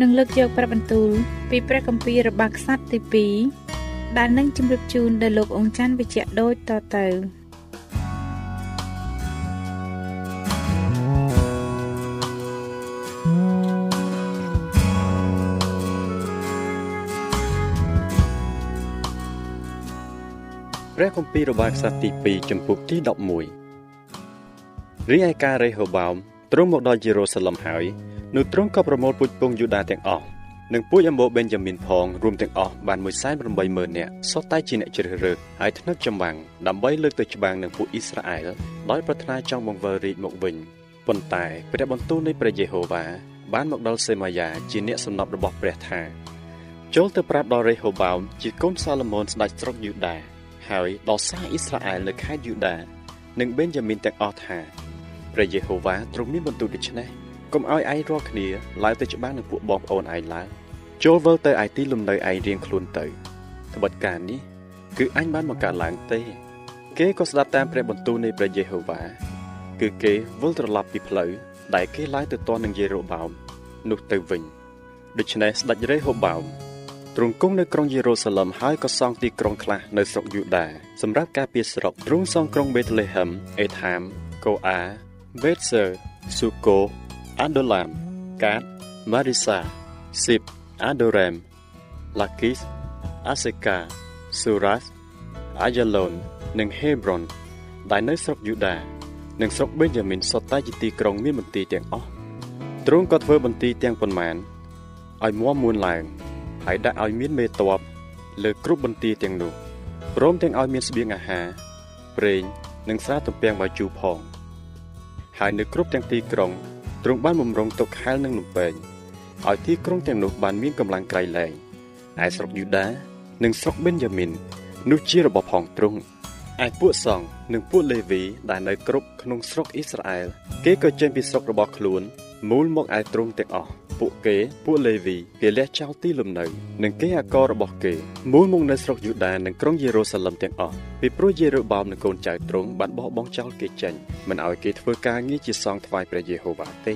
នឹងលើកយកព្រះបន្ទូលពីព្រះគម្ពីររបស់ខ្សត្រទី2ដែលនឹងជម្រាបជូនដល់លោកអង្ចាន់វិជ្ជៈដូចតទៅព្រះគម្ពីររបស់ខ្សត្រទី2ចំពុកទី11រីឯការរេហូបោម ទ្រង់មកដល់យេរូសាឡឹមហើយនោះទ្រង់ក៏ប្រមូលពូជពងយូដាទាំងអស់និងពូជអម្បូបេនយ៉ាមីនផងរួមទាំងអស់បាន180,000នាក់សុទ្ធតែជាអ្នកជ្រើសរើសហើយថ្នឹកចម្បាំងដើម្បីលើកទៅច្បាំងនឹងពួកអ៊ីស្រាអែលដោយប្រាថ្នាចង់បង្វិលរាជមកវិញប៉ុន្តែព្រះបន្ទូលនៃព្រះយេហូវ៉ាបានមកដល់សេម៉ាយ៉ាជាអ្នកសំណប់របស់ព្រះថាចូលទៅប្រាប់ដល់រេហូបោមជាកូនសាឡូមោនស្ដេចស្រុកយូដាហើយដល់សាសអ៊ីស្រាអែលនៅខេត្តយូដានិងបេនយ៉ាមីនទាំងអស់ថា ព្រះយេហូវ៉ាទ្រង់មានបន្ទូលដូច្នេះកុំឲ្យឯងរាល់គ្នាឡើងទៅច្បាំងនឹងពួកបងប្អូនឯងឡើយចូលវិលទៅឯទីលំនៅឯងរៀងខ្លួនទៅត្បិតការនេះគឺអញបានបង្កើតឡើងទេ គេក៏ស្ដាប់តាមព្រះបន្ទូលនៃព្រះយេហូវ៉ាគឺគេវិលត្រឡប់ពីផ្លូវដែលគេឡើងទៅទាន់នឹងយេរូបោមនោះទៅវិញដូច្នេះស្ដេចរេហូបោមទ្រង់គង់នៅក្រុងយេរូសាឡឹមហើយក៏សង់ទីក្រុងខ្លះនៅស្រុកយូដាសម្រាប់ការពារស្រុកទ្រង់សង់ក្រុងបេតលេហឹមអេថាមកូអា បេតសឺស៊ូកូអាដូឡាមកាតម៉ារីសាស៊ីបអាដូរ៉េមឡាគីសអាសេកាស៊ូរ៉ាសអាយ៉ាឡូននិងហេប្រុនដែលនៅស្រុកយូដានិងស្រុកបេនយ៉ាមីនសុទ្ធតែជាទីក្រុងមានបន្ទាយទាំងអស់ទ្រង់ក៏ធ្វើបន្ទាយទាំងប៉ុន្មានឲ្យមាំមួនឡើងហើយដាក់ឲ្យមានមេតបលើគ្រប់បន្ទាយទាំងនោះព្រមទាំងឲ្យមានស្បៀងអាហារប្រេងនិងស្រាទំពាំងបាយជូរផង ហើយនៅគ្រប់ទាំងទីក្រុងទ្រង់បានបំរុងទុកខែលនឹងលំពែងឲ្យទីក្រុងទាំងនោះបានមានកម្លាំងក្រៃលែងឯស្រុកយូដា និងស្រុកបេនយ៉ាមីននោះជារបស់ផងទ្រង់ឯពួកសង្ឃនិងពួកលេវីដែលនៅគ្រប់ក្នុងស្រុកអ៊ីស្រាអែលគេក៏ចេញពីស្រុករបស់ខ្លួនមូលមកឯទ្រង់ទាំងអស់ ពួកគេពួកលេវីគេលះចោលទីលំនៅ និងគេអាកររបស់គេមូលមកនៅស្រុកយូដានិងក្រុងយេរូសាឡឹមទាំងអស់ពីព្រោះយេរូបោមនិងកូនចៅទ្រង់បានបោះបង់ចោលគេចេញមិនឲ្យគេធ្វើការងារជាសង្ឃថ្វាយព្រះយេហូវ៉ាទេ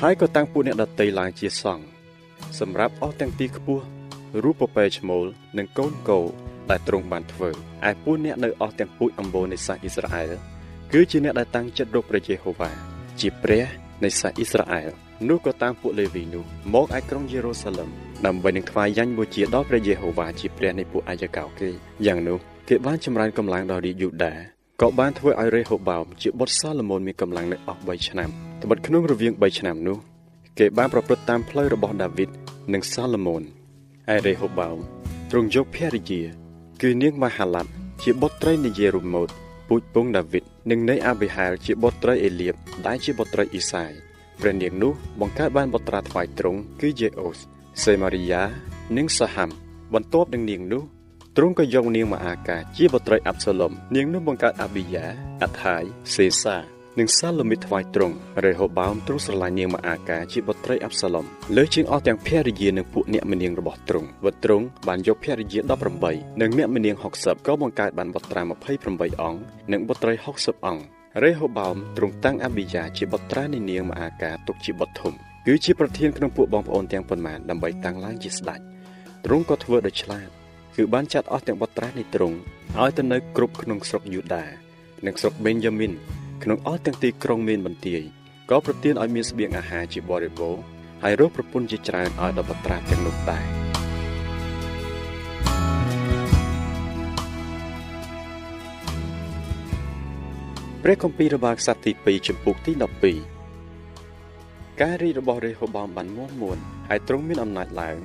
ហើយក៏តាំងពួកអ្នកដតីឡើងជាសង្ឃសម្រាប់អស់ទាំងទីខ្ពស់រូបពពែឈ្មោលនិងកូនគោដែលទ្រង់បានធ្វើឯពួកអ្នកនៅអស់ទាំងពូជអម្បូរនៃសាសអ៊ីស្រាអែលគឺជាអ្នកដែលតាំងចិត្តរកព្រះយេហូវ៉ាជាព្រះនៃសាសអ៊ីស្រាអែល នោះក៏តាមពួកលេវីនោះមកឯក្រុងយេរូសាឡឹមដើម្បីនឹងថ្វាយយ៉ាញ់បូជាដល់ព្រះយេហូវ៉ាជាព្រះនៃពួកអាយកោគេយ៉ាងនោះគេបានចម្រើនកម្លាំងដល់រាជយូដាក៏បានធ្វើឲ្យរេហូបោមជាបុត្រសាឡូមោនមានកម្លាំងនៅអស់3ឆ្នាំត្បិតក្នុងរវាង3ឆ្នាំនោះគេបានប្រព្រឹត្តតាមផ្លូវរបស់ដាវីតនិងសាឡូមោនឯរេហូបោមទ្រង់យកភរិយា គឺនាងមហាឡាត់ជាបុត្រីនៃយេរូម៉ូតពូជពងដាវីតនិងនៃអាប៊ីហែលជាបុត្រីអេលៀបដែលជាបុត្រីអ៊ីសាយ ព្រះនាងនោះបង្កើតបានបុត្រាថ្វាយទ្រង់គឺយេអូសសេម៉ារីយ៉ានិងសាហាំបន្ទាប់នឹងនាងនោះទ្រង់ក៏យកនាងម៉ាអាកាជាបុត្រីអាប់សាឡុមនាងនោះបង្កើតអាប៊ីយ៉ាអាថាយសេសានិងសាឡូមីថ្វាយទ្រង់រេហូបោមទ្រង់ស្រឡាញ់នាងម៉ាអាកាជាបុត្រីអាប់សាឡុមលើជាងអស់ទាំងភរិយានិងពួកអ្នកមនាងរបស់ទ្រង់វត្តទ្រង់បានយកភរិយា18និងអ្នកមនាង60ក៏បង្កើតបានបុត្រា28អង្គនិងបុត្រី60អង្គ រេហូបោមទ្រង់តាំងអាប៊ីយ៉ាជាបុត្រានៃនាងម៉ាអាកាទុកជាបុត្រធំគឺជាប្រធានក្នុងពួកបងប្អូនទាំងប៉ុន្មានដើម្បីតាំងឡើងជាស្ដេចទ្រង់ក៏ធ្វើដោយឆ្លាតគឺបានចាត់អស់ទាំងបុត្រានៃទ្រង់ឲ្យទៅនៅគ្រប់ក្នុងស្រុកយូដានិងស្រុកបេនយ៉ាមីនក្នុងអស់ទាំងទីក្រុងមានបន្ទាយក៏ប្រទានឲ្យមានស្បៀងអាហារជាបរិបូរណ៍ហើយរកប្រពន្ធជាច្រើនឲ្យដល់បត្រាទាំងនោះដែរ ព្រះគម្ពីររបស់ខ្សត្រទី2ចំពុកទី12ការរីករបស់រេហូបោមបានមន់មួនហើយទ្រង់មានអំណាចឡើង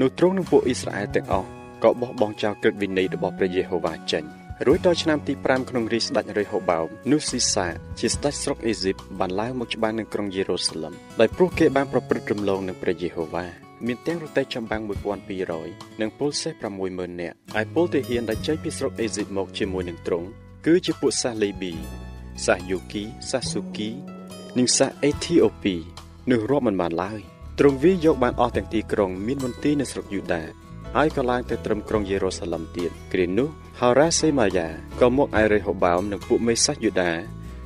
នោះទ្រង់នឹងពួកអ៊ីស្រាអែលទាំងអស់ក៏បោះបង់ចោលក្រឹតវិន័យរបស់ព្រះយេហូវ៉ាចេញ។រួចដល់ឆ្នាំទី5ក្នុងរាជស្ដេចរេហូបោមនោះស៊ីសាជាស្ដេចស្រុកអេស៊ីបបានឡើងមកច្បាំងនឹងក្រុងយេរូសាឡឹមដោយព្រោះគេបានប្រព្រឹត្តរំលងនឹងព្រះយេហូវ៉ាមានទាំងរទេះចម្បាំង1200និងពលសេះ60000នាក់ហើយពលទាហានដែលចេញពីស្រុកអេស៊ីបមកជាមួយនឹងទ្រង់គឺជាពួកសាសលេប៊ី សាសយូគីសាសស៊ូគីនិងសាសអេធីអូពីនោះរាប់មិនបានឡើយទ្រង់វាយកបានអស់ទាំងទីក្រុងមានមន្ទីរនៅស្រុកយូដាហើយក៏ឡើងទៅត្រឹមក្រុងយេរូសាឡឹមទៀតគ្រានោះហោរ៉ាសេម៉ាយ៉ាក៏មកឯរេហូបោមនិងពួកមេសាសយូដា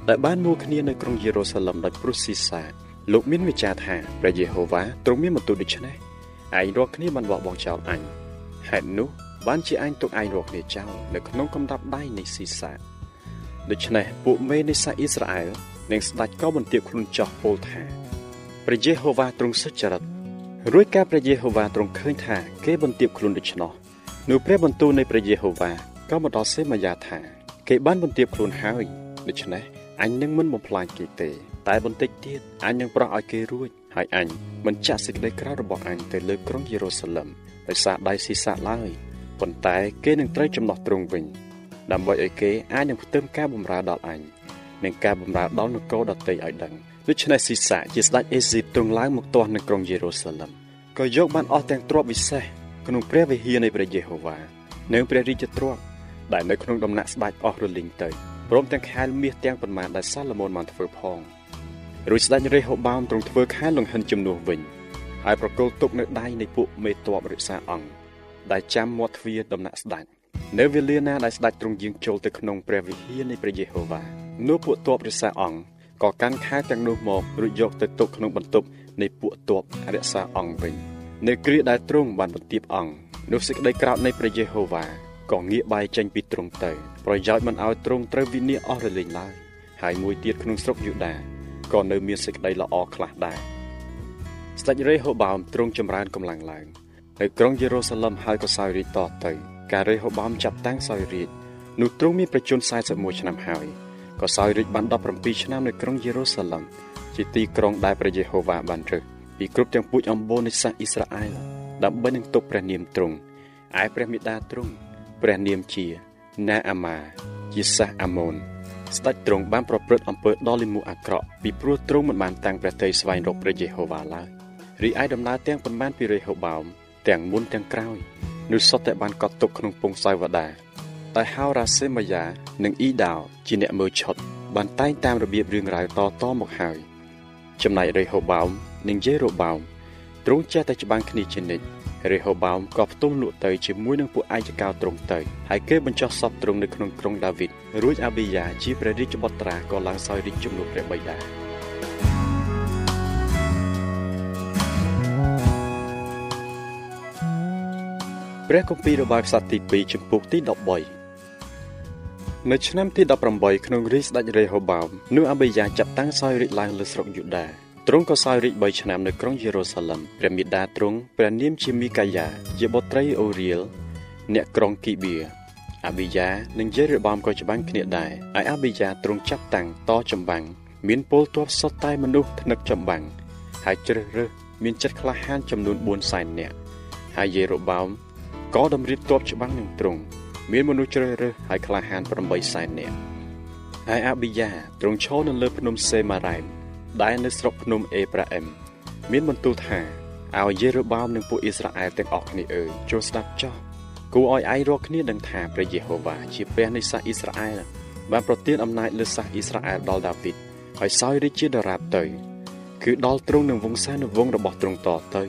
ដែលបានមួគ្នានៅក្រុងយេរូសាឡឹមដោយព្រុសស៊ីសាលោកមានវិចារថាព្រះយេហូវ៉ាទ្រង់មានបន្ទូលដូច្នេះឯងរកគ្នាបានបោះបង់ចោលអញហេតុនោះបានជាអញទុកឯងរកគ្នាចោលនៅក្នុងកំដាប់ដៃនៃស៊ីសា ដូច្នេះពួកមេនៃសាសអ៊ីស្រាអែលនិងស្ដេចក៏បន្ទាបខ្លួនចោះពោលថាព្រះយេហូវ៉ាទ្រង់សុចរិតរួចការព្រះយេហូវ៉ាទ្រង់ឃើញថាគេបន្ទាបខ្លួនដូច្នោះនោះព្រះបន្ទូលនៃព្រះយេហូវ៉ាក៏មកដល់សេម៉ាយ៉ាថា គេបានបន្ទាបខ្លួនហើយដូច្នេះអញនឹងមិនបំផ្លាញគេទេ តែបន្តិចទៀតអញនឹងប្រោះឲ្យគេរួចហើយអញមិនចាក់សេចក្តីក្រៅរបស់អញទៅលើក្រុងយេរូសាឡឹមដោយសារដៃស៊ីសាឡើយប៉ុន្តែគេនឹងត្រូវចំណោះទ្រង់វិញ ដើម្បីឲ្យគេអាចនឹងផ្ទឹមការបម្រើដល់អញនិងការបម្រើដល់នគរដតីឲ្យដឹងដូច្នេះស៊ីសាជាស្ដេចអេស៊ីបទ្រង់ឡើងមកទាស់នៅក្រុងយេរូសាឡឹមក៏យកបានអស់ទាំងទ្រព្យវិសេសក្នុងព្រះវិហារនៃព្រះយេហូវ៉ានិងព្រះរាជទ្រព្យដែលនៅក្នុងដំណាក់ស្ដេចអស់រលីងទៅព្រមទាំងខែលមាសទាំងប៉ុន្មានដែលសាឡូមោនបានធ្វើផងរួចស្ដេចរេហូបោមទ្រង់ធ្វើខែលលង្ហិនជំនួសវិញហើយប្រគល់ទុកនៅដៃនៃពួកមេតបរិក្សាអង្គដែលចាំមាត់ទ្វារដំណាក់ស្ដេច នៅវេលាណាដែលស្ដេចទ្រង់យាងចូលទៅក្នុងព្រះវិហារនៃព្រះយេហូវ៉ានោះពួកទ័ពរិក្សាអង្គក៏កាន់ខែទាំងនោះមករួចយកទៅទុកក្នុងបន្ទប់នៃពួកទ័ពរក្សាអង្គវិញនៅគ្រាដែលទ្រង់បានបន្ទាបអង្គនោះសេចក្តីក្រោធនៃព្រះយេហូវ៉ាក៏ងាកបែរចេញពីទ្រង់ទៅប្រយោជន៍មិនឲ្យទ្រង់ត្រូវវិនិច្ឆ័យអស់រលីងឡើយហើយមួយទៀតក្នុងស្រុកយូដាក៏នៅមានសេចក្តីល្អខ្លះដែរស្ដេចរេហូបោមទ្រង់ចម្រើនកម្លាំងឡើងនៅក្រុងយេរូសាឡឹមហើយក៏សោយរាជតទៅ ការរេហូបោមចាប់តាំងសោយរាជនោះទ្រង់មានប្រជជន41ឆ្នាំហើយក៏សោយរាជបាន17ឆ្នាំនៅក្រុងយេរូសាឡឹមជាទីក្រុងដែលព្រះយេហូវ៉ាបានរើសពីគ្រប់ទាំងពូជអម្បូរនៃសាសអ៊ីស្រាអែលដើម្បីនឹងទុកព្រះនាមទ្រង់ឯព្រះមេដាទ្រង់ព្រះនាមជាណាអាម៉ាជាសាសអាម៉ូនស្ដេចទ្រង់បានប្រព្រឹត្តអំពើដ៏លិមុអាក្រក់ពីព្រោះទ្រង់មិនបានតាំងព្រះទ័យស្វែងរកព្រះយេហូវ៉ាឡើយរីឯដំណើរទាំងប៉ុន្មានពីរេហូបោមទាំងមុនទាំងក្រោយ នោះសុទ្ធតែបានកត់ទុកក្នុងពងសាវតាតែហោរ៉ាសេម៉ាយ៉ានិងអ៊ីដោជាអ្នកមើលឆុតបានតែងតាមរបៀបរឿងរ៉ាវតតមកហើយចំណែករេហូបោមនិងយេរូបោមទ្រង់ចេះតែច្បាំងគ្នាជានិច្ចរេហូបោមក៏ផ្ទុំលក់ទៅជាមួយនឹងពួកឯកកោទ្រង់ទៅហើយគេបញ្ចុះសពទ្រង់នៅក្នុងក្រុងដាវីតរួចអាប៊ីយ៉ាជាព្រះរាជបុត្រាក៏ឡើងសោយរាជជំនួសព្រះបិតា ព្រះគម្ពីររបស់ខ្សត្រទី2ចំពុកទី13នៅឆ្នាំទី18ក្នុងរាជស្ដេចរេហូបោមនោះអាប៊ីយ៉ាចាប់តាំងសោយរាជឡើងលើស្រុកយូដាទ្រង់ក៏សោយរាជ3ឆ្នាំនៅក្រុងយេរូសាឡឹមព្រះមេដាទ្រង់ព្រះនាមជាមីកាយ៉ាជាបុត្រីអូរៀលអ្នកក្រុងគីបៀអាប៊ីយ៉ានិងយេរ៉េបាមក៏ច្បាំងគ្នាដែរហើយអាប៊ីយ៉ាទ្រង់ចាប់តាំងតចម្បាំងមានពលទ័ពសុទ្ធតែមនុស្សថ្នឹកចម្បាំងហើយជ្រើសរើសមានចិត្តក្លាហានចំនួន4សែននាក់ហើយយេរ៉ូបាម ក៏តម្រៀបទ័ពច្បាំងនឹងទ្រង់មានមនុស្សជ្រើសរើសហើយក្លាហាន8សែននាក់ហើយអាប៊ីយ៉ាទ្រង់ឈរនៅលើភ្នំសេម៉ារ៉ែមដែលនៅស្រុកភ្នំអេប្រាអឹមមានបន្ទូលថាឲ្យយេរូបោមនិងពួកអ៊ីស្រាអែលទាំងអស់គ្នាអើយចូលស្ដាប់ចោះគួរឲ្យឯងរកគ្នាដឹងថាព្រះយេហូវ៉ាជាព្រះនៃសាសអ៊ីស្រាអែលបានប្រទានអំណាចលើសាសអ៊ីស្រាអែលដល់ដាវីតហើយសោយរាជាដរាបទៅ គឺដល់ទ្រង់នឹងវង្សានុវង្សរបស់ទ្រង់តទៅ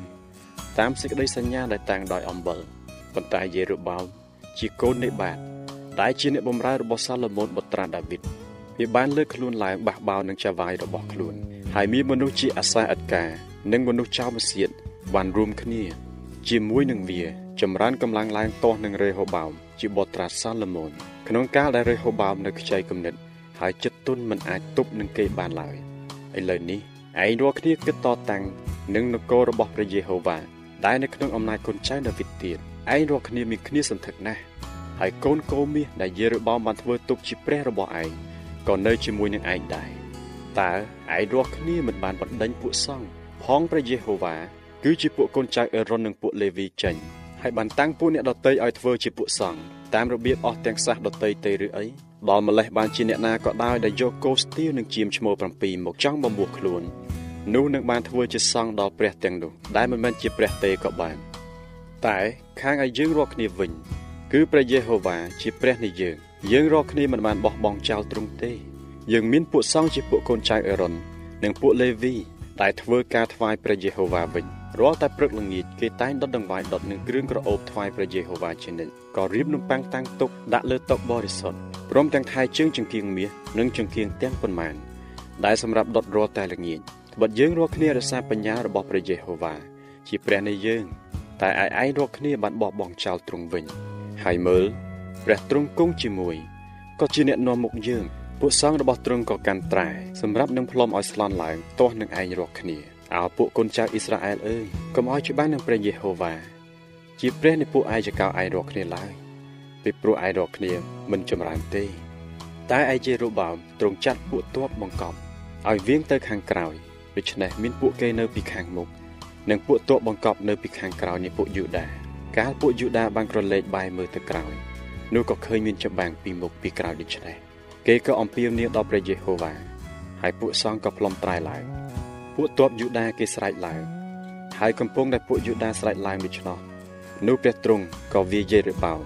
តាមសេចក្តីសញ្ញាដែលតាំងដោយអំបិល ប៉ុន្តែយេរូបោមជាកូននៃបាតដែលជាអ្នកបម្រើរបស់សាឡូមោនបុត្រាដាវីតវាបានលើកខ្លួនឡើងបះបោនឹងចាវាយរបស់ខ្លួនហើយមានមនុស្សជាអាសាអិតកានិងមនុស្សចៅមសៀតបានរួមគ្នា ជាមួយនឹងវា ចម្រើនកម្លាំងឡើងទាស់នឹងរេហូបោមជាបុត្រាសាឡូមោនក្នុងកាលដែលរេហូបោមនៅខ្ចីគំនិតហើយចិត្តទុនមិនអាចទប់នឹងគេបានឡើយឥឡូវនេះឯងរាល់គ្នាគិតតតាំងនឹងនគររបស់ព្រះយេហូវ៉ាដែលនៅក្នុងអំណាចកូនចៅដាវីតទៀត ឯងរាល់គ្នាមានគ្នាសន្ធឹកណាស់ហើយកូនកូមាសដែលយេរូបោមបានធ្វើទុកជាព្រះរបស់ឯងក៏នៅជាមួយនឹងឯងដែរតើឯងរាល់គ្នាមិនបានបណ្ដេញពួកសង្ឃផងព្រះយេហូវ៉ាគឺជាពួកកូនចៅអេរ៉ុននិងពួកលេវីចេញហើយបានតាំងពួកអ្នកដតីឲ្យធ្វើជាពួកសង្ឃតាមរបៀបអស់ទាំងសាសដតីទេឬអីដល់ម្លេះបានជាអ្នកណាក៏ដោយដែលយកគោស្ទៀវនិងជាមឈ្មោះ7មកចង់បំពោះខ្លួននោះនឹងបានធ្វើជាសង្ឃដល់ព្រះទាំងនោះដែលមិនមែនជាព្រះទេក៏បាន តែខាងឲ្យយើងរាល់គ្នាវិញ គឺព្រះយេហូវ៉ាជាព្រះនៃយើង យើងរាល់គ្នាមិនបានបោះបង់ចោលទ្រង់ទេ យើងមានពួកសង្ឃជាពួកកូនចៅអេរ៉ុននិងពួកលេវីដែលធ្វើការថ្វាយព្រះយេហូវ៉ាវិញរាល់តែព្រឹកល្ងាចគេតែងដុតដង្វាយដុតនឹងគ្រឿងក្រអូបថ្វាយព្រះយេហូវ៉ាជានិច្ចក៏រៀបនំប៉័ងតាំងទុកដាក់លើតុបរិសុទ្ធព្រមទាំងថែជើងចង្គៀងមាសនិងចង្គៀងទាំងប៉ុន្មាន ដែលសម្រាប់ដុតរាល់តែល្ងាចត្បិតយើងរាល់គ្នារសារបញ្ញារបស់ព្រះយេហូវ៉ាជាព្រះនៃយើង តែឯឯងរាល់គ្នាបានបោះបង់ចោលទ្រង់វិញហើយមើលព្រះទ្រង់គង់ជាមួយក៏ជាអ្នកនាំមុខយើងពួកសង្ឃរបស់ទ្រង់ក៏កាន់ត្រែសម្រាប់នឹងផ្លុំឲ្យស្លន់ឡើងទាស់នឹងឯងរាល់គ្នាអោពួកកូនចៅអ៊ីស្រាអែលអើយកុំឲ្យច្បាស់នឹងព្រះយេហូវ៉ាជាព្រះនៃពួកឯងចកោឯងរាល់គ្នាឡើយពីព្រោះឯងរាល់គ្នាមិនចម្រើនទេ តែឯជារូបោមទ្រង់ចាត់ពួកទ័ពបង្កប់ឲ្យវៀងទៅខាងក្រោយដូច្នេះមានពួកគេនៅពីខាងមុខ និងពួកទ័ពបង្កប់នៅពីខាងក្រោយនៃពួកយូដាកាលពួកយូដាបានក្រឡេកបែរមើលទៅក្រោយនោះក៏ឃើញមានច្បាំងពីមុខពីក្រោយដូច្នេះគេក៏អំពាវនាវដល់ព្រះយេហូវ៉ាហើយពួកសង្ឃក៏ផ្លុំត្រែឡើងពួកទ័ពយូដាគេស្រែកឡើងហើយកំពុងតែពួកយូដាស្រែកឡើងដូច្នោះនោះព្រះទ្រង់ក៏វាយយេរូបោម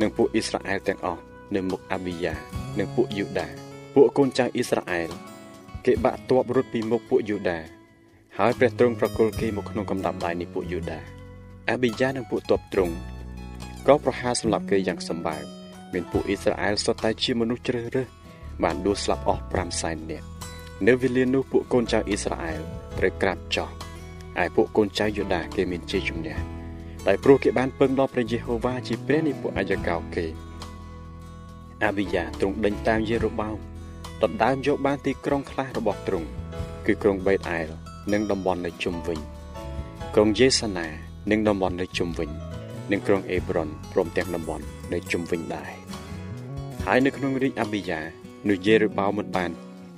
និងពួកអ៊ីស្រាអែលទាំងអស់នៅមុខអាប៊ីយ៉ានិងពួកយូដាពួកកូនចៅអ៊ីស្រាអែលគេបាក់ទ័ពរត់ពីមុខពួកយូដា ហើយព្រះទ្រង់ប្រគល់គេមកក្នុងកម្ដាប់ដៃនៃពួកយូដាអាប៊ីយ៉ានិងពួកទ័ពទ្រង់ក៏ប្រហារសម្លាប់គេយ៉ាងសម្បើមមានពួកអ៊ីស្រាអែលសុទ្ធតែជាមនុស្សជ្រើសរើសបានដួលស្លាប់អស់5សែននាក់នៅវេលានោះពួកកូនចៅអ៊ីស្រាអែលត្រូវក្រាបចុះឯពួកកូនចៅយូដាគេមានជ័យជំនះតែព្រោះគេបានពឹងដល់ព្រះយេហូវ៉ាជាព្រះនៃពួកអាយកោគេអាប៊ីយ៉ាទ្រង់ដេញតាមយេរូបោមដណ្ដើមយកបានទីក្រុងខ្លះរបស់ទ្រង់គឺក្រុងបេតអែល និងតំបន់នៅជុំវិញក្រុងយេសាណានិងតំបន់នៅជុំវិញនិងក្រុងអេប្រុនព្រមទាំងតំបន់នៅជុំវិញដែរហើយនៅក្នុងរាជអាប៊ីយ៉ានោះយេរូបោមមិនបាន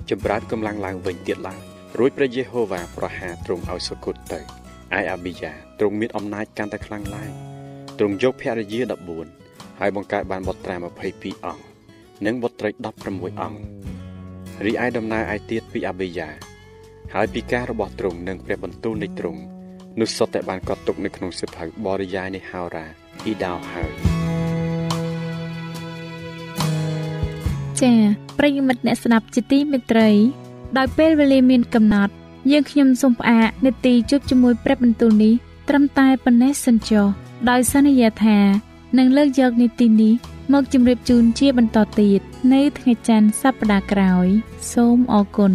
ចម្រើនកម្លាំងឡើងវិញទៀតឡើយរួចព្រះយេហូវ៉ាប្រហារទ្រង់ឲ្យសុគតទៅឯអាប៊ីយ៉ាទ្រង់មានអំណាចកាន់តែខ្លាំងឡើងទ្រង់យកភរិយា14ហើយបង្កើតបានបុត្រា22អង្គនិងបុត្រី16អង្គរីឯដំណើរឯទៀតពីអាប៊ីយ៉ា ហើយពីការរបស់ទ្រង់និងព្រះបន្ទូលនៃទ្រង់នោះសុទ្ធតែបានកត់ទុកនៅក្នុងសិភៅបរិយាយនៃហោរាអ៊ីដោហើយចា៎ប្រិយមិត្តអ្នកស្ដាប់ជាទីមេត្រី ដោយពេលវេលាមានកំណត់ យើងខ្ញុំសូមផ្អាកនេតិជួបជាមួយព្រះបន្ទូលនេះត្រឹមតែប៉ុណ្ណេះសិនចុះដោយសន្យាថានឹងលើកយកនីតិនេះមកជម្រាបជូនជាបន្តទៀតនៅថ្ងៃច័ន្ទសប្តាហ៍ក្រោយ សូមអរគុណ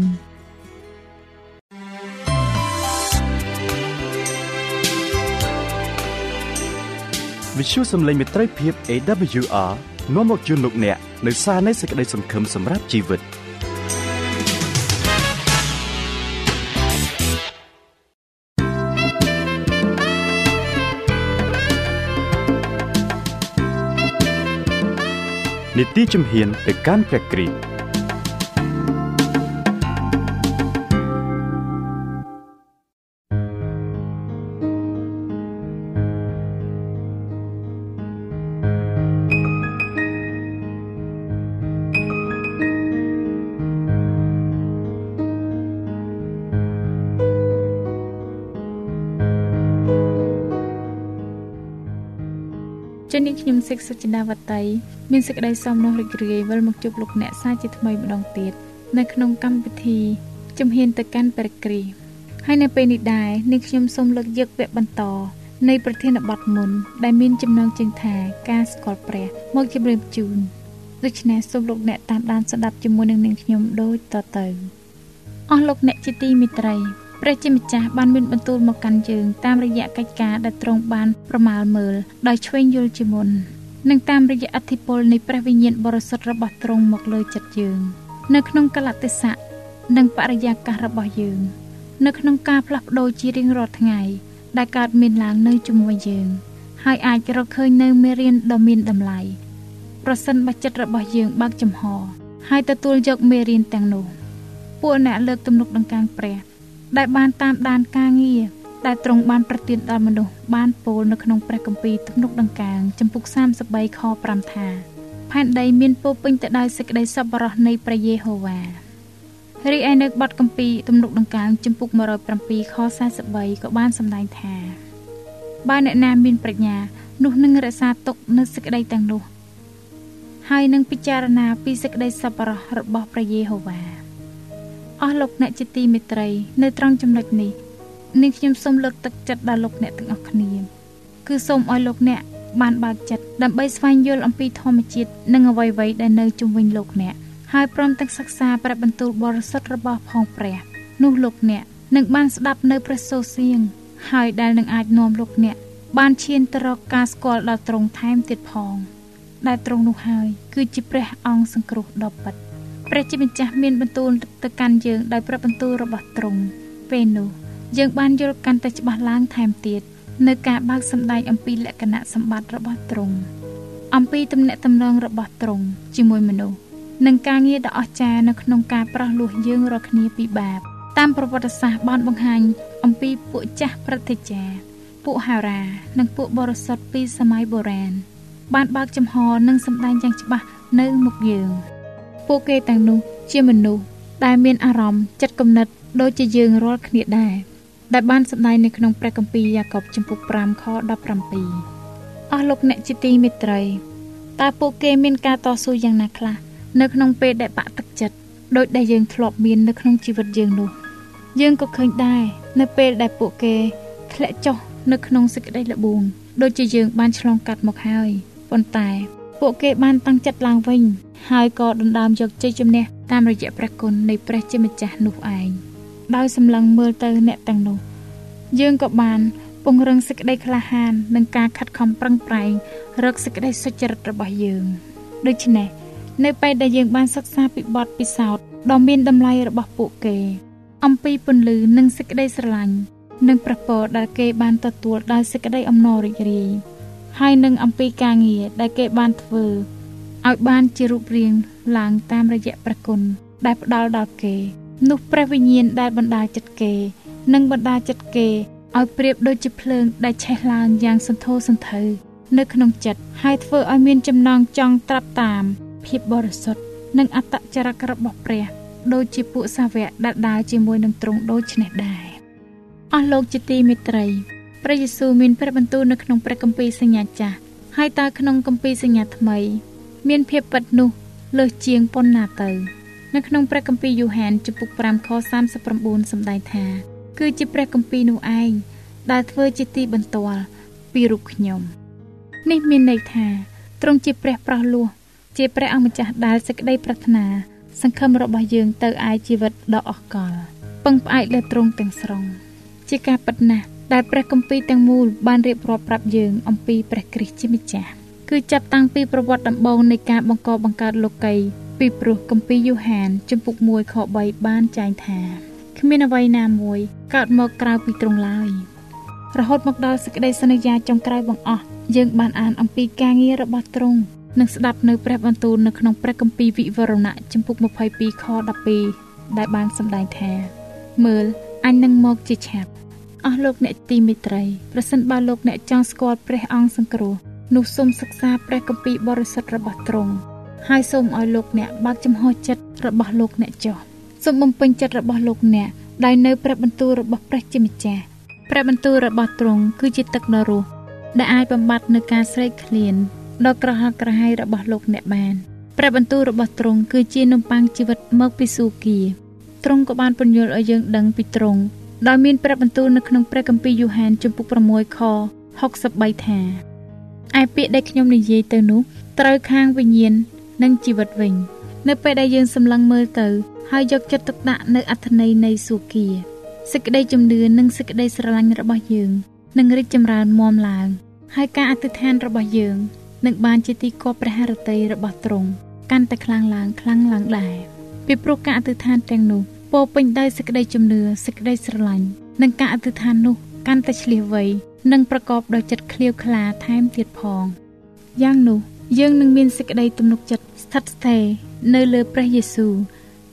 វិទ្យុសំឡេងមេត្រីភាព AWR នាំមកជូនលោកអ្នកនៅសារនៃសេចក្តីសង្ឃឹមសម្រាប់ជីវិតនីតិជំហានទៅកាន់ព្រះគ្រីស្ទ សិកសុចិនាវតីមានសេចក្តីសមនោះរីករាយវិលមកជួបលោកអ្នកសាជាថ្មីម្ដងទៀតនៅក្នុងកម្មវិធីជំហានទៅកាន់ព្រះគ្រីស្ទហើយនៅពេលនេះដែរនាងខ្ញុំសូមលើកយកវគ្គបន្តនៃប្រធានបទមុន ដែលមានចំណងជើងថាការស្គាល់ព្រះ មកជម្រាបជូនដូច្នេះសូមលោកអ្នកតាមដានស្ដាប់ជាមួយនឹងនាងខ្ញុំដូចតទៅអស់លោកអ្នកជាទីមេត្រី ព្រះជាម្ចាស់បានមានបន្ទូលមកកាន់យើងតាមរយៈកិច្ចការដែលទ្រង់បានប្រមាលមើលដោយឆ្វេងយល់ជាមុននិងតាមរយៈអធិពលនៃព្រះវិញ្ញាណបរិសុទ្ធរបស់ទ្រង់មកលើចិត្តយើង នៅក្នុងកលៈទេសៈនិងបរិយាកាសរបស់យើង នៅក្នុងការផ្លាស់ប្ដូរជារៀងរាល់ថ្ងៃដែលកើតមានឡើងនៅជាមួយយើង ហើយអាចរកឃើញនៅមេរៀនដ៏មានតម្លៃប្រសិនបើចិត្តរបស់យើងបើកចំហ ហើយទទួលយកមេរៀនទាំងនោះ ពួកអ្នកលើកទំនុកដង្កើងព្រះ ដែលបានតាមដានការងារដែលទ្រង់បានប្រទានដល់មនុស្សបានពោលនៅក្នុងព្រះគម្ពីរទំនុកដង្កើងចំពុក33ខ5ថាផែនដីមានពោពេញទៅដោយសេចក្តីសប្បុរសនៃព្រះយេហូវ៉ារីឯនៅបទគម្ពីរទំនុកដង្កើងចំពុក107ខ43ក៏បានសម្ដែងថាបើអ្នកណាមានប្រាជ្ញានោះនឹងរក្សាទុកនៅសេចក្តីទាំងនោះហើយនឹងពិចារណាពីសេចក្តីសប្បុរសរបស់ព្រះយេហូវ៉ា អស់លោកអ្នកជាទីមេត្រី នៅត្រង់ចំណុចនេះនាងខ្ញុំសូមលើកទឹកចិត្តដល់លោកអ្នកទាំងអស់គ្នាគឺសូមឲ្យលោកអ្នកបានបើកចិត្តដើម្បីស្វែងយល់អំពីធម្មជាតិនិងអ្វីៗដែលនៅជុំវិញលោកអ្នកហើយព្រមទាំងសិក្សាព្រះបន្ទូលបរិសុទ្ធរបស់ផងព្រះនោះលោកអ្នកនឹងបានស្ដាប់នៅព្រះសូរសៀងហើយដែលនឹងអាចនាំលោកអ្នកបានឈានទៅរកការស្គាល់ដល់ទ្រង់ថែមទៀតផង ដែលទ្រង់នោះហើយគឺជាព្រះអង្គសង្គ្រោះដ៏ពិត ព្រះជាម្ចាស់មានបន្ទូលទៅកាន់យើងដោយព្រះបន្ទូលរបស់ទ្រង់ពេលនោះយើងបានយល់កាន់តែច្បាស់ឡើងថែមទៀតនៅការបើកសម្ដែងអំពីលក្ខណៈសម្បត្តិរបស់ទ្រង់អំពីទំនាក់ទំនងរបស់ទ្រង់ជាមួយមនុស្សនិងការងារដ៏អស្ចារ្យនៅក្នុងការប្រោះលោះយើងរាល់គ្នាពីបាបតាមប្រវត្តិសាស្ត្របានបង្ហាញអំពីពួកចាស់ព្រឹទ្ធាចារ្យពួកហារ៉ានិងពួកបរិសុទ្ធពីសម័យបុរាណបានបើកចំហនិងសម្ដែងយ៉ាងច្បាស់នៅមុខយើង ពួកគេទាំងនោះជាមនុស្សដែលមានអារម្មណ៍ចិត្តគំនិតដូចជាយើងរាល់គ្នាដែរដែលបានសម្ដែងនៅក្នុងព្រះគម្ពីរយ៉ាកុបចំពុក5ខ17អស់លោកអ្នកជាទីមេត្រីតើពួកគេមានការតស៊ូយ៉ាងណាខ្លះនៅក្នុងពេលដែលបាក់ទឹកចិត្តដោយដែលយើងធ្លាប់មាននៅក្នុងជីវិតយើងនោះ យើងក៏ឃើញដែរនៅពេលដែលពួកគេធ្លាក់ចុះនៅក្នុងសេចក្តីល្បួងដូចជាយើងបានឆ្លងកាត់មកហើយប៉ុន្តែ ពួកគេបានតាំងចិត្តឡើងវិញ ហើយក៏ដណ្ដើមយកជ័យជំនះតាមរយៈព្រះគុណនៃព្រះជាម្ចាស់នោះឯងដោយសម្លឹងមើលទៅអ្នកទាំងនោះ យើងក៏បានពង្រឹងសេចក្តីក្លាហាននិងការខិតខំប្រឹងប្រែងរកសេចក្តីសុចរិតរបស់យើងដូច្នេះនៅពេលដែលយើងបានសិក្សាពីបទពិសោធន៍ដ៏មានតម្លៃរបស់ពួកគេ អំពីពន្លឺនិងសេចក្តីស្រឡាញ់និងប្រពរដែលគេបានទទួលដោយសេចក្តីអំណររីករាយ ហើយនឹងអំពីការងារដែលគេបានធ្វើឲ្យបានជារូបរាងឡើងតាមរយៈប្រគុណដែលផ្ដល់ដល់គេ នោះព្រះវិញ្ញាណដែលបណ្ដាលចិត្តគេ និងបណ្ដាលចិត្តគេឲ្យប្រៀបដូចជាភ្លើងដែលឆេះឡើងយ៉ាងសន្ធោសន្ធៅនៅក្នុងចិត្តហើយធ្វើឲ្យមានចំណងចង់ត្រាប់តាម ភាពបរិសុទ្ធនិងអត្តចរិតរបស់ព្រះដូចជាពួកសាវកដែលដើរជាមួយនឹងទ្រង់ដូចនេះដែរអស់លោកជាទីមេត្រី ព្រះយេស៊ូវមានព្រះបន្ទូលនៅក្នុងព្រះគម្ពីរសញ្ញាចាស់ហើយតើក្នុងគម្ពីរសញ្ញាថ្មី មានភាពពិតនោះលើសជាងប៉ុណ្ណាទៅ នៅក្នុងព្រះគម្ពីរយូហានចំពុក5ខ39សម្ដែងថា គឺជាព្រះគម្ពីរនោះឯងដែលធ្វើជាទីបន្ទាល់ពីរូបខ្ញុំនេះមានន័យថាទ្រង់ជាព្រះប្រោះលោះជាព្រះអង្គម្ចាស់ដែលសេចក្តីប្រាថ្នា សង្ឃឹមរបស់យើងទៅឯជីវិតដ៏អស់កលពឹងផ្អែកលើទ្រង់ទាំងស្រុងជាការពិតណាស់ ដែលព្រះគម្ពីរទាំងមូលបានរៀបរាប់ប្រាប់យើងអំពីព្រះគ្រីស្ទជាម្ចាស់គឺចាប់តាំងពីប្រវត្តិដំបូងនៃការបង្កបង្កើតលោកីពីព្រោះគម្ពីរយូហានជំពូក1ខ3បានចែងថាគ្មានអ្វីណាមួយកើតមកក្រៅពីទ្រង់ឡើយរហូតមកដល់សេចក្តីសន្យាចុងក្រោយបង្អស់យើងបានអានអំពីការងាររបស់ទ្រង់និងស្ដាប់នៅព្រះបន្ទូលនៅក្នុងព្រះគម្ពីរវិវរណៈចំពុក22ខ12ដែលបានសម្ដែងថាមើលអញនឹងមកជាឆាប់ អស់លោកអ្នកទីមេត្រីប្រសិនបើលោកអ្នកចង់ស្គាល់ព្រះអង្គសង្គ្រោះនោះសូមសិក្សាព្រះគម្ពីរបរិសុទ្ធរបស់ទ្រង់ហើយសូមឲ្យលោកអ្នកបើកចំហចិត្តរបស់លោកអ្នកចុះសូមបំពេញចិត្តរបស់លោកអ្នកដោយនៅព្រះបន្ទូលរបស់ព្រះជាម្ចាស់ព្រះបន្ទូលរបស់ទ្រង់គឺជាទឹកនរោះដែលអាចបំបត្តិនៅការស្រេកឃ្លានដ៏ក្រហល់ក្រហាយរបស់លោកអ្នកបានព្រះបន្ទូលរបស់ទ្រង់គឺជានំប៉័ងជីវិតមកពីសួគ៌ទ្រង់ក៏បានពន្យល់ឲ្យយើងដឹងពីទ្រង់ ដោយមានព្រះបន្ទូលនៅក្នុងព្រះគម្ពីរយូហានជំពូក6ខ63ថាឯពាក្យដែលខ្ញុំនិយាយទៅនោះត្រូវខាងវិញ្ញាណនិងជីវិតវិញ នៅពេលដែលយើងសម្លឹងមើលទៅ ហើយយកចិត្តទុកដាក់នៅអត្ថន័យនៃសួគ៌សេចក្តីជំនឿនិងសេចក្តីស្រឡាញ់របស់យើងនឹងរីកចម្រើនមាំឡើង ហើយការអធិដ្ឋានរបស់យើងនឹងបានជាទីគប់ព្រះハរតីរបស់ទ្រង់កាន់តែខ្លាំងឡើងខ្លាំងឡើងដែរពីព្រោះការអធិដ្ឋានទាំងនោះ ពោពេញដោយសេចក្តីជំនឿសេចក្តីស្រឡាញ់និងការអធិដ្ឋាននោះកាន់តែឆ្លៀសវៃនិងប្រកបដោយចិត្តឃ្លាវខ្លាថែមទៀតផងយ៉ាងនោះយើងនឹងមានសេចក្តីទំនុកចិត្តស្ថិតស្ថេរនៅលើព្រះយេស៊ូវ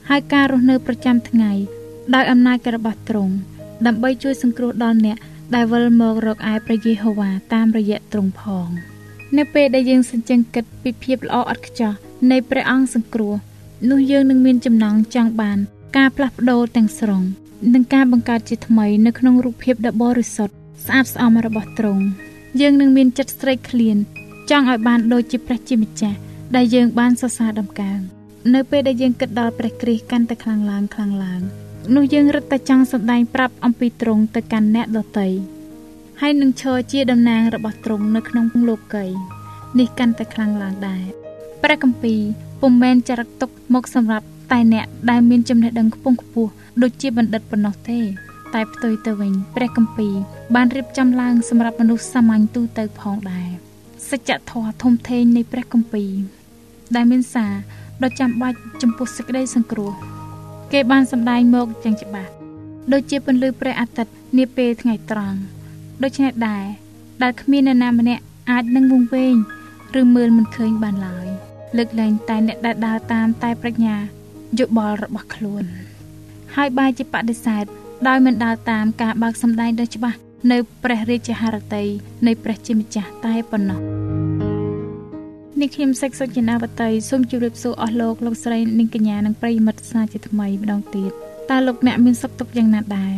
ហើយការរស់នៅប្រចាំថ្ងៃដោយអំណាចរបស់ទ្រង់ដើម្បីជួយសង្គ្រោះដល់អ្នកដែលវិលមករកឯព្រះយេហូវ៉ាតាមរយៈទ្រង់ផង នៅពេលដែលយើងសញ្ជឹងគិតពីភាពល្អឥតខ្ចោះនៃព្រះអង្គសង្គ្រោះនោះយើងនឹងមានចំណងចង់បាន ការផ្លាស់ប្ដូរទាំងស្រុងនិងការបង្កើតជាថ្មីនៅក្នុងរូបភាពដ៏បរិសុទ្ធស្អាតស្អំរបស់ទ្រង់យើងនឹងមានចិត្តស្រេកឃ្លានចង់ឲ្យបានដូចជាព្រះជាម្ចាស់ដែលយើងបានសរសើរដំកើងនៅពេលដែលយើងគិតដល់ព្រះគ្រីស្ទកាន់តែខ្លាំងឡើងខ្លាំងឡើងនោះយើងរឹតតែចង់សម្ដែងប្រាប់អំពីទ្រង់ទៅកាន់អ្នកដទៃហើយនឹងឈរជាតំណាងរបស់ទ្រង់នៅក្នុងលោកីនេះកាន់តែខ្លាំងឡើងដែរព្រះគម្ពីរពុំមែនចរិតទុកមកសម្រាប់ តែអ្នកដែលមានចំណេះដឹងខ្ពង់ខ្ពស់ដូចជាបណ្ឌិតប៉ុណ្ណោះទេ តែផ្ទុយទៅវិញ ព្រះគម្ពីរបានរៀបចំឡើងសម្រាប់មនុស្សសាមញ្ញទូទៅផងដែរសច្ចធម៌ធំធេងនៃព្រះគម្ពីរដែលមានសារដ៏ចាំបាច់ចំពោះសេចក្តីសង្គ្រោះគេបានសម្ដែងមកយ៉ាងច្បាស់ដូចជាពន្លឺព្រះអាទិត្យនាពេលថ្ងៃត្រង់ដូច្នេះដែរដែលគ្មាននរណាម្នាក់អាចនឹងវង្វេងឬមើលមិនឃើញបានឡើយលើកលែងតែអ្នកដែលដើរតាមតែប្រាជ្ញា យោបល់របស់ខ្លួន ហើយបែរជាបដិសេធដោយមិនដើរតាមការបើកសម្ដែងដ៏ច្បាស់នៅព្រះរាជហឫទ័យនៃព្រះជាម្ចាស់តែប៉ុណ្ណោះនេះខ្ញុំសេចសុចនាវតីសូមជម្រាបសួរអស់លោកលោកស្រីនិងកញ្ញានិងប្រិយមិត្តសាជាថ្មីម្ដងទៀតតើលោកអ្នកមានសុខទុក្ខយ៉ាងណាដែរ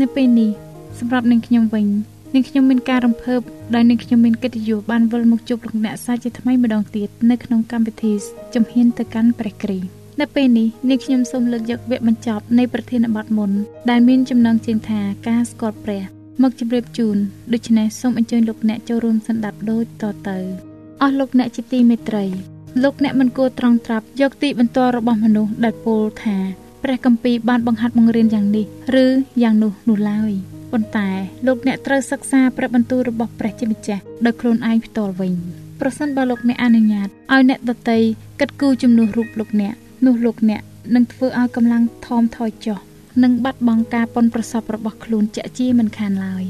នៅពេលនេះសម្រាប់នាងខ្ញុំវិញនាងខ្ញុំមានការរំភើបដោយនាងខ្ញុំមានកិត្តិយសបានវិលមកជួបលោកអ្នកសាជាថ្មីម្ដងទៀតនៅក្នុងកម្មវិធីជំហានទៅកាន់ព្រះគ្រីស្ទ នៅពេលនេះនាងខ្ញុំសូមលើកយកវគ្គបញ្ចប់នៃប្រធានបទមុន ដែលមានចំណងជើងថាការស្គាល់ព្រះ មកជម្រាបជូនដូច្នេះសូមអញ្ជើញលោកអ្នកចូលរួមសន្តាប់ដូចតទៅអស់លោកអ្នកជាទីមេត្រីលោកអ្នកមិនគួរត្រង់ត្រាប់យកទីបន្ទាល់របស់មនុស្សដែលពោលថាព្រះគម្ពីរបានបង្ហាត់បង្រៀនយ៉ាងនេះឬយ៉ាងនោះនោះឡើយប៉ុន្តែលោកអ្នកត្រូវសិក្សាព្រះបន្ទូលរបស់ព្រះជាម្ចាស់ដោយខ្លួនឯងផ្ទាល់វិញប្រសិនបើលោកអ្នកអនុញ្ញាតឲ្យអ្នកដតីគិតគូរជំនួសរូបលោកអ្នក នោះលោកអ្នកនឹងធ្វើឲ្យកម្លាំងថមថយចុះនិងបាត់បង់ការប៉ុនប្រសពរបស់ខ្លួនជាក់ជាមិនខានឡើយ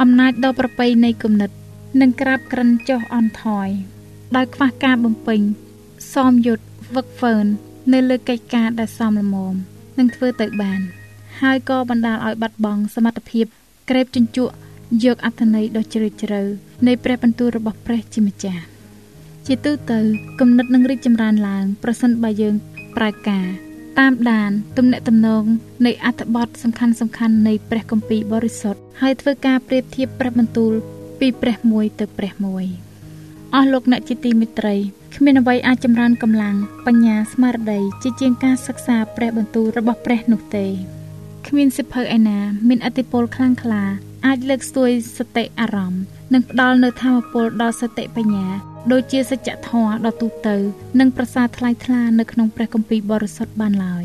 អំណាចដ៏ប្រពៃនៃគំនិតនឹងក្រាបក្រិនចុះអន់ថយដោយខ្វះការបំពេញសមយុទ្ធវឹកហ្វឺននៅលើកិច្ចការដែលសមល្មមនឹងធ្វើទៅបាន ហើយក៏បណ្ដាលឲ្យបាត់បង់សមត្ថភាពក្រេបជញ្ជក់យកអត្ថន័យដ៏ជ្រាលជ្រៅនៃព្រះបន្ទូលរបស់ព្រះជាម្ចាស់ជាទូទៅគំនិតនឹងរីកចម្រើនឡើងប្រសិនបើយើង ប្រើការ តាមដានទំនាក់ទំនងនៃអត្ថបទសំខាន់សំខាន់នៃព្រះគម្ពីរបរិសុទ្ធហើយធ្វើការប្រៀបធៀបព្រះបន្ទូលពីព្រះមួយទៅព្រះមួយអស់លោកអ្នកជាទីមេត្រីគ្មានអ្វីអាចចម្រើនកម្លាំងបញ្ញាស្មារតីជាជាងការសិក្សាព្រះបន្ទូលរបស់ព្រះនោះទេគ្មានសិភៅឯណា មានអតិពលខ្លាំងក្លា អាចលើកស្ទួយសតិអារម្មណ៍និងផ្ដល់នូវធម៌ពលដល់សតិបញ្ញា ដូចជាសច្ចធម៌ដ៏ទូទៅ និងប្រសាថ្លៃថ្លានៅក្នុងព្រះគម្ពីរបរិសុទ្ធបានឡើយ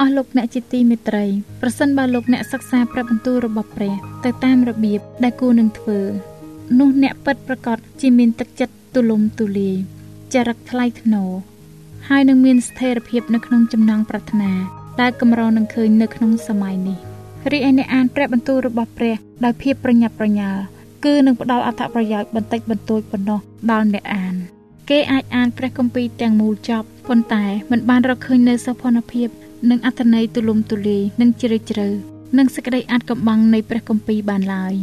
អស់លោកអ្នកជាទីមេត្រីប្រសិនបើលោកអ្នកសិក្សាព្រះបន្ទូលរបស់ព្រះទៅតាមរបៀបដែលគួរនឹងធ្វើនោះអ្នកពិតប្រកបជាមានទឹកចិត្តទូលំទូលាយចរិតថ្លៃថ្នូរហើយនឹងមានស្ថិរភាពនៅក្នុងចំណងប្រាថ្នាដែលកម្រនឹងឃើញនៅក្នុងសម័យនេះរីឯអ្នកអានព្រះបន្ទូលរបស់ព្រះដោយភាពប្រញាប់ប្រញាល់គឺនឹងផ្ដល់អត្ថប្រយោជន៍បន្តិចបន្តួចប៉ុណ្ណោះ ដល់អ្នកអាន គេអាចអានព្រះគម្ពីរទាំងមូលចប់ប៉ុន្តែមិនបានរកឃើញនូវសោភ័ណភាពនិងអត្ថន័យទូលំទូលាយនិងជ្រាលជ្រៅនិងសេចក្តីអាចកំបាំងនៃព្រះគម្ពីរបានឡើយ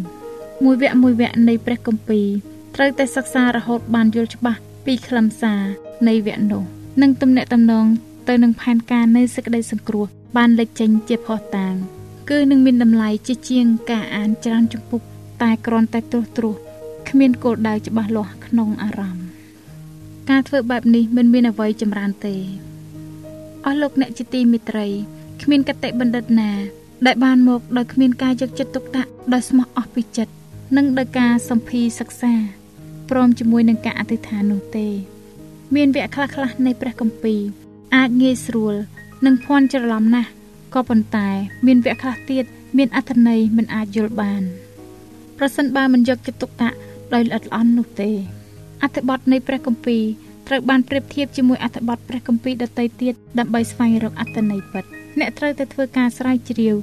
មួយវគ្គមួយវគ្គនៃព្រះគម្ពីរត្រូវតែសិក្សារហូតបានយល់ច្បាស់ពីខ្លឹមសារនៃវគ្គនោះនិងទំនាក់ទំនងទៅនឹងផែនការនៃសេចក្តីសង្គ្រោះបានលេចចេញជាផុសតាង គឺនឹងមានតម្លៃជាជាងការអានច្រើនជំពូកតែគ្រាន់តែត្រួសត្រាស គ្មានគោលដៅច្បាស់លាស់ក្នុងអារម្មណ៍ការធ្វើបែបនេះមិនមានអ្វីចម្រើនទេអស់លោកអ្នកជាទីមេត្រីគ្មានកតិបណ្ឌិតណា ដែលបានមកដោយគ្មានការយកចិត្តទុកដាក់ដោយស្មោះអស់ពីចិត្តនិងដោយការសម្ភារសិក្សាព្រមជាមួយនឹងការអធិដ្ឋាននោះទេ មានវគ្គខ្លះៗនៃព្រះគម្ពីរអាចងាយស្រួលនិងភ័ន្តច្រឡំណាស់ក៏ប៉ុន្តែ មានវគ្គខ្លះទៀតមានអត្ថន័យមិនអាចយល់បានប្រសិនបើមិនយកចិត្តទុកដាក់ ដោយល្អិតល្អន់នោះទេអត្ថបទនៃព្រះគម្ពីរត្រូវបានប្រៀបធៀបជាមួយអត្ថបទព្រះគម្ពីរដទៃទៀតដើម្បីស្វែងរកអត្ថន័យពិតអ្នកត្រូវតែធ្វើការស្រាវជ្រាវ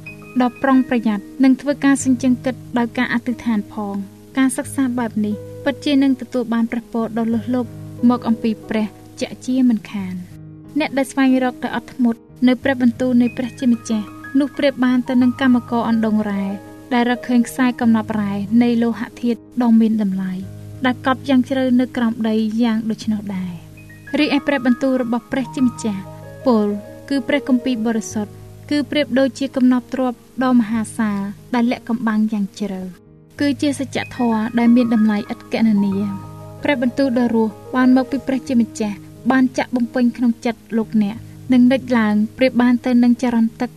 ដ៏ប្រុងប្រយ័ត្ននិងធ្វើការសញ្ជឹងគិតដោយការអធិដ្ឋានផង ការសិក្សាបែបនេះពិតជានឹងទទួលបានព្រះពរដ៏លើសលប់មកអំពីព្រះជាក់ជាមិនខាន អ្នកដែលស្វែងរកដោយអត់ធ្មត់នៅព្រះបន្ទូលនៃព្រះជាម្ចាស់នោះប្រៀបបានទៅនឹងកម្មករអណ្ដងរ៉ែ ដែលរកឃើញខ្សែកំណប់រ៉ែនៃលោហៈធាតុដ៏មានតម្លៃដែលកប់យ៉ាងជ្រៅនៅក្រោមដីយ៉ាងដូច្នោះដែររីឯព្រះបន្ទូលរបស់ព្រះជាម្ចាស់ពលគឺព្រះគម្ពីរបរិសុទ្ធគឺប្រៀបដូចជាកំណប់ទ្រព្យដ៏មហាសាលដែលលាក់កំបាំងយ៉ាងជ្រៅគឺជាសច្ចធម៌ដែលមានតម្លៃឥតគណនាព្រះបន្ទូលដ៏រស់បានមកពីព្រះជាម្ចាស់បានចាក់បំពេញក្នុងចិត្តលោកអ្នកនិងនិចឡើងប្រៀបបានទៅនឹងចរន្តទឹក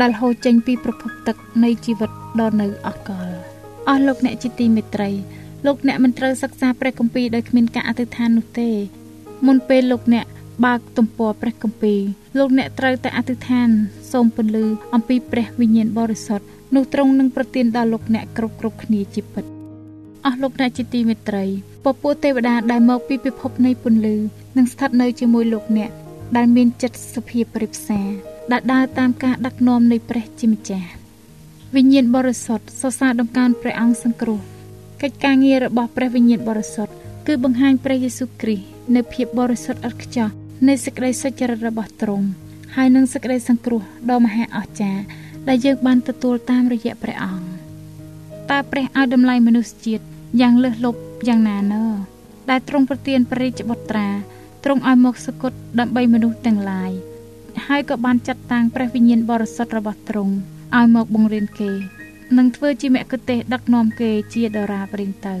ដែលហូរចេញពីប្រភពទឹកនៃជីវិតដ៏នៅអកលអស់លោកអ្នកជាទីមេត្រីលោកអ្នកមិនត្រូវសិក្សាព្រះគម្ពីរដោយគ្មានការអធិដ្ឋាននោះទេ មុនពេលលោកអ្នកបើកទំព័រព្រះគម្ពីរលោកអ្នកត្រូវតែអធិដ្ឋាន សូមពន្លឺអំពីព្រះវិញ្ញាណបរិសុទ្ធនោះទ្រង់នឹងប្រទានដល់លោកអ្នកគ្រប់គ្រប់គ្នាជាពិតអស់លោកអ្នកជាទីមេត្រីពពួកទេវតាដែលមកពីពិភពនៃពន្លឺនឹងស្ថិតនៅជាមួយលោកអ្នកដែលមានចិត្តសុភាពប្រិផ្សា ដែលដើរតាមការដឹកនាំនៃព្រះជាម្ចាស់វិញ្ញាណបរិសុទ្ធសរសើរដំកើងព្រះអង្គសង្គ្រោះកិច្ចការងាររបស់ព្រះវិញ្ញាណបរិសុទ្ធគឺបង្ហាញព្រះយេស៊ូវគ្រីស្ទនៅភាពបរិសុទ្ធឥតខ្ចោះនៃសេចក្តីសុចរិតរបស់ទ្រង់ហើយនឹងសេចក្តីសង្គ្រោះដ៏មហាអស្ចារ្យដែលយើងបានទទួលតាមរយៈព្រះអង្គតើព្រះឲ្យតម្លៃមនុស្សជាតិយ៉ាងលើសលប់យ៉ាងណាណើដែលទ្រង់ប្រទានព្រះរាជបុត្រាទ្រង់ឲ្យមកសគត់ដើម្បីមនុស្សទាំងឡាយ ហើយក៏បានចាត់តាំងព្រះវិញ្ញាណបរិសុទ្ធរបស់ទ្រង់ឲ្យមកបង្រៀនគេ និងធ្វើជាមគ្គុទ្ទេសក៍ដឹកនាំគេជាដរាបរៀងទៅ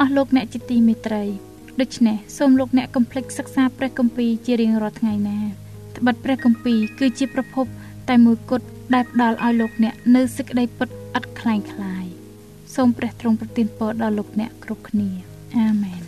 អស់លោកអ្នកជាទីមេត្រីដូច្នេះសូមលោកអ្នកកំភ្លេចសិក្សាព្រះគម្ពីរជារៀងរាល់ថ្ងៃណាត្បិតព្រះគម្ពីរគឺជាប្រភព តែមួយគត់ដែលផ្ដល់ឲ្យលោកអ្នកនៅសេចក្តីពិតឥតខ្លែងខ្លាយសូមព្រះទ្រង់ប្រទានពរដល់លោកអ្នកគ្រប់គ្នាអាមែន